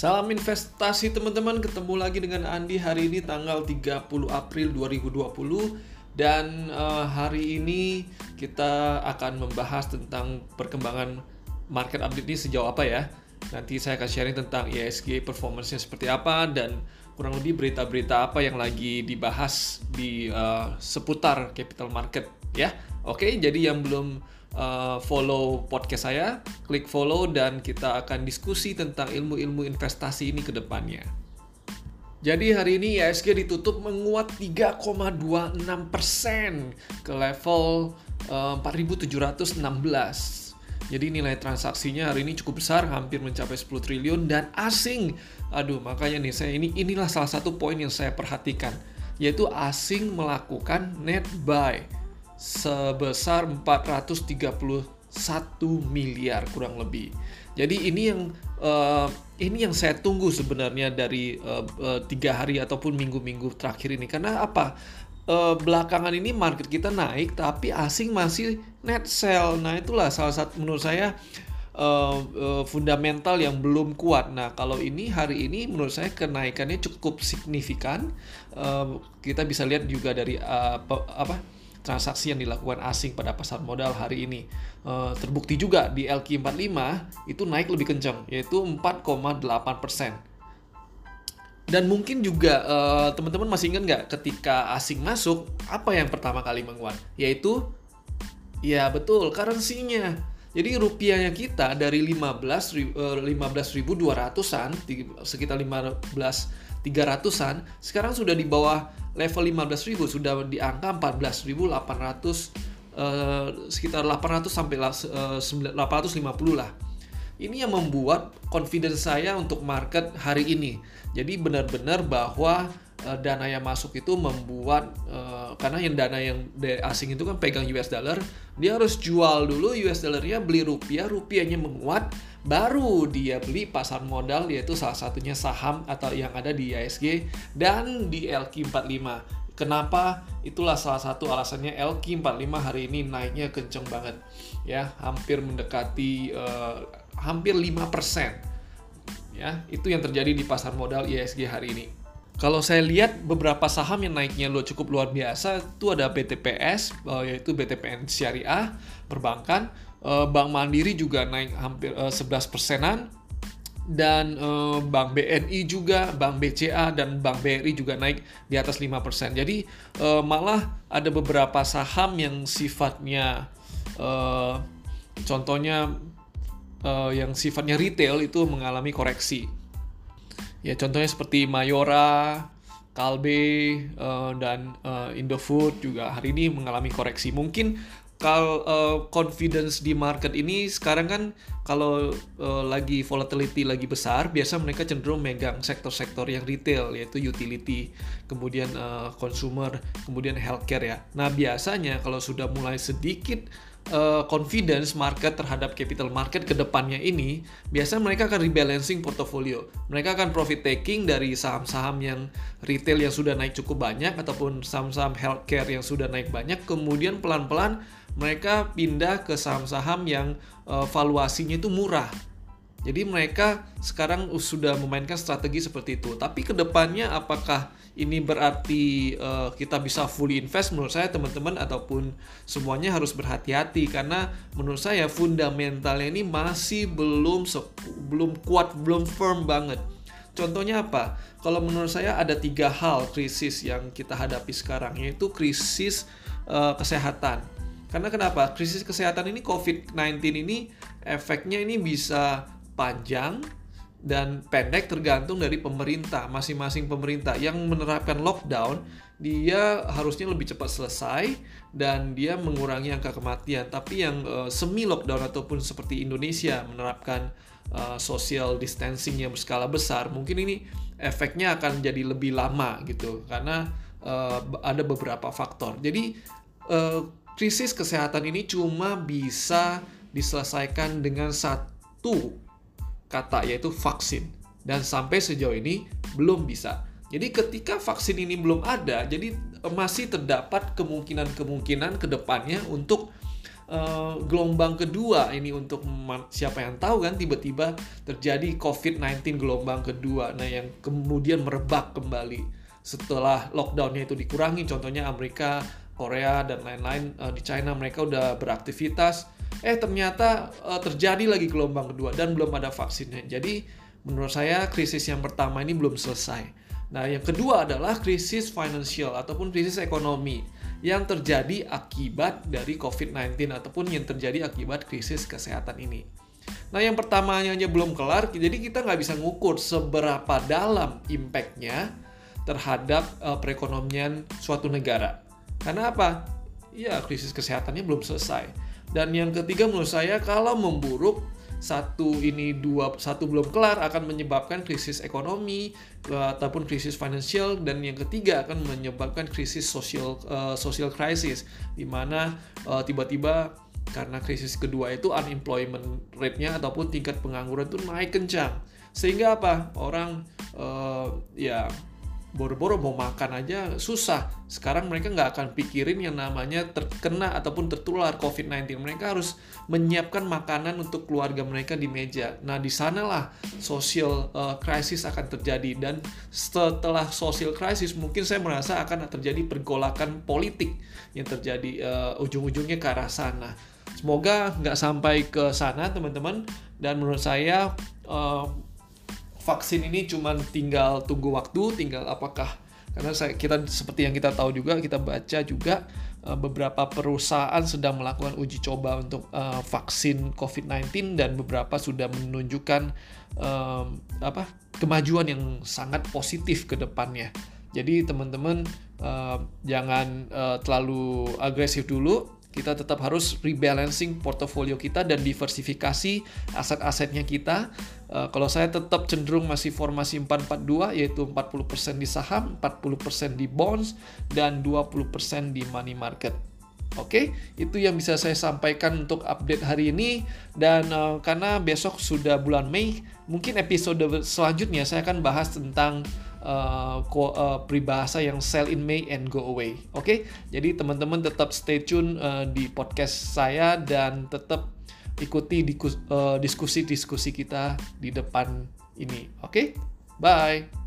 Salam investasi teman-teman, ketemu lagi dengan Andi hari ini tanggal 30 April 2020 dan uh, hari ini kita akan membahas tentang perkembangan market update ini sejauh apa ya. Nanti saya akan sharing tentang ISG performance-nya seperti apa dan kurang lebih berita-berita apa yang lagi dibahas di uh, seputar capital market ya. Oke, jadi yang belum uh, follow podcast saya, klik follow dan kita akan diskusi tentang ilmu-ilmu investasi ini ke depannya. Jadi hari ini ISG ditutup menguat 3,26% ke level uh, 4.716. Jadi nilai transaksinya hari ini cukup besar, hampir mencapai 10 triliun dan asing. Aduh, makanya nih saya ini inilah salah satu poin yang saya perhatikan, yaitu asing melakukan net buy sebesar 431 miliar kurang lebih. Jadi ini yang uh, ini yang saya tunggu sebenarnya dari uh, uh, tiga hari ataupun minggu-minggu terakhir ini karena apa? Uh, belakangan ini market kita naik tapi asing masih net sell. Nah itulah salah satu menurut saya uh, fundamental yang belum kuat. Nah, kalau ini hari ini menurut saya kenaikannya cukup signifikan. Uh, kita bisa lihat juga dari uh, apa transaksi yang dilakukan asing pada pasar modal hari ini. Uh, terbukti juga di LQ45 itu naik lebih kencang, yaitu 4,8 persen. Dan mungkin juga uh, teman-teman masih ingat nggak ketika asing masuk, apa yang pertama kali menguat? Yaitu, ya betul, currency-nya. Jadi rupiahnya kita dari 15 15.200-an sekitar 15 300-an sekarang sudah di bawah level 15.000 sudah di angka 14.800 uh, sekitar 800 sampai uh, 850 lah. Ini yang membuat confidence saya untuk market hari ini. Jadi benar-benar bahwa uh, dana yang masuk itu membuat uh, karena yang dana yang asing itu kan pegang US dollar, dia harus jual dulu US dollarnya beli rupiah, rupiahnya menguat, baru dia beli pasar modal yaitu salah satunya saham atau yang ada di ISG dan di LQ45. Kenapa? Itulah salah satu alasannya LQ45 hari ini naiknya kenceng banget. Ya, hampir mendekati uh, hampir 5%. Ya, itu yang terjadi di pasar modal ISG hari ini. Kalau saya lihat beberapa saham yang naiknya lo cukup luar biasa, itu ada BTPS, eh, yaitu BTPN Syariah, perbankan, eh, Bank Mandiri juga naik hampir 11 persenan, dan Bank BNI juga, Bank BCA dan Bank BRI juga naik di atas 5%. Jadi malah ada beberapa saham yang sifatnya contohnya yang sifatnya retail itu mengalami koreksi. Ya contohnya seperti Mayora, Kalbe uh, dan uh, Indofood juga hari ini mengalami koreksi. Mungkin kalau uh, confidence di market ini sekarang kan kalau lagi volatility lagi besar, biasa mereka cenderung megang sektor-sektor yang retail yaitu utility, kemudian consumer, kemudian healthcare ya. Nah biasanya kalau sudah mulai sedikit uh, confidence market terhadap capital market ke depannya ini, biasanya mereka akan rebalancing portofolio. Mereka akan profit taking dari saham-saham yang retail yang sudah naik cukup banyak ataupun saham-saham healthcare yang sudah naik banyak, kemudian pelan-pelan mereka pindah ke saham-saham yang uh, valuasinya itu murah. Jadi mereka sekarang sudah memainkan strategi seperti itu. Tapi ke depannya apakah ini berarti uh, kita bisa fully invest? Menurut saya teman-teman ataupun semuanya harus berhati-hati karena menurut saya fundamentalnya ini masih belum belum kuat, belum firm banget. Contohnya apa? Kalau menurut saya ada tiga hal krisis yang kita hadapi sekarang yaitu krisis uh, kesehatan. Karena kenapa? Krisis kesehatan ini COVID-19 ini efeknya ini bisa panjang dan pendek tergantung dari pemerintah masing-masing pemerintah. Yang menerapkan lockdown dia harusnya lebih cepat selesai dan dia mengurangi angka kematian. Tapi yang uh, semi lockdown ataupun seperti Indonesia menerapkan uh, social distancing yang berskala besar mungkin ini efeknya akan jadi lebih lama gitu. Karena uh, ada beberapa faktor. Jadi uh, krisis kesehatan ini cuma bisa diselesaikan dengan satu kata yaitu vaksin. Dan sampai sejauh ini belum bisa. Jadi ketika vaksin ini belum ada, jadi masih terdapat kemungkinan-kemungkinan ke depannya untuk uh, gelombang kedua ini untuk siapa yang tahu kan tiba-tiba terjadi COVID-19 gelombang kedua nah yang kemudian merebak kembali setelah lockdownnya itu dikurangi contohnya Amerika Korea dan lain-lain uh, di China mereka udah beraktivitas eh ternyata uh, terjadi lagi gelombang kedua dan belum ada vaksinnya jadi menurut saya krisis yang pertama ini belum selesai nah yang kedua adalah krisis financial ataupun krisis ekonomi yang terjadi akibat dari COVID-19 ataupun yang terjadi akibat krisis kesehatan ini. Nah yang pertamanya aja belum kelar, jadi kita nggak bisa ngukur seberapa dalam impactnya terhadap uh, perekonomian suatu negara. Karena apa? Ya krisis kesehatannya belum selesai. Dan yang ketiga menurut saya kalau memburuk satu ini dua satu belum kelar akan menyebabkan krisis ekonomi uh, ataupun krisis financial dan yang ketiga akan menyebabkan krisis sosial uh, social crisis di mana uh, tiba-tiba karena krisis kedua itu unemployment rate-nya ataupun tingkat pengangguran itu naik kencang. Sehingga apa? Orang uh, ya boro-boro mau makan aja susah. Sekarang mereka nggak akan pikirin yang namanya terkena ataupun tertular COVID-19. Mereka harus menyiapkan makanan untuk keluarga mereka di meja. Nah, di sanalah social uh, crisis akan terjadi dan setelah social crisis mungkin saya merasa akan terjadi pergolakan politik yang terjadi uh, ujung-ujungnya ke arah sana. Semoga nggak sampai ke sana, teman-teman. Dan menurut saya uh, vaksin ini cuma tinggal tunggu waktu, tinggal apakah karena saya kita seperti yang kita tahu juga kita baca juga uh, beberapa perusahaan sedang melakukan uji coba untuk uh, vaksin COVID-19 dan beberapa sudah menunjukkan um, apa kemajuan yang sangat positif ke depannya. Jadi teman-teman uh, jangan uh, terlalu agresif dulu kita tetap harus rebalancing portofolio kita dan diversifikasi aset-asetnya kita. Uh, kalau saya tetap cenderung masih formasi 442 yaitu 40% di saham, 40% di bonds dan 20% di money market. Oke, okay? itu yang bisa saya sampaikan untuk update hari ini dan uh, karena besok sudah bulan Mei, mungkin episode selanjutnya saya akan bahas tentang uh, uh, peribahasa yang sell in May and go away. Oke, okay? jadi teman-teman tetap stay tune uh, di podcast saya dan tetap ikuti diskusi-diskusi kita di depan ini. Oke, okay? bye.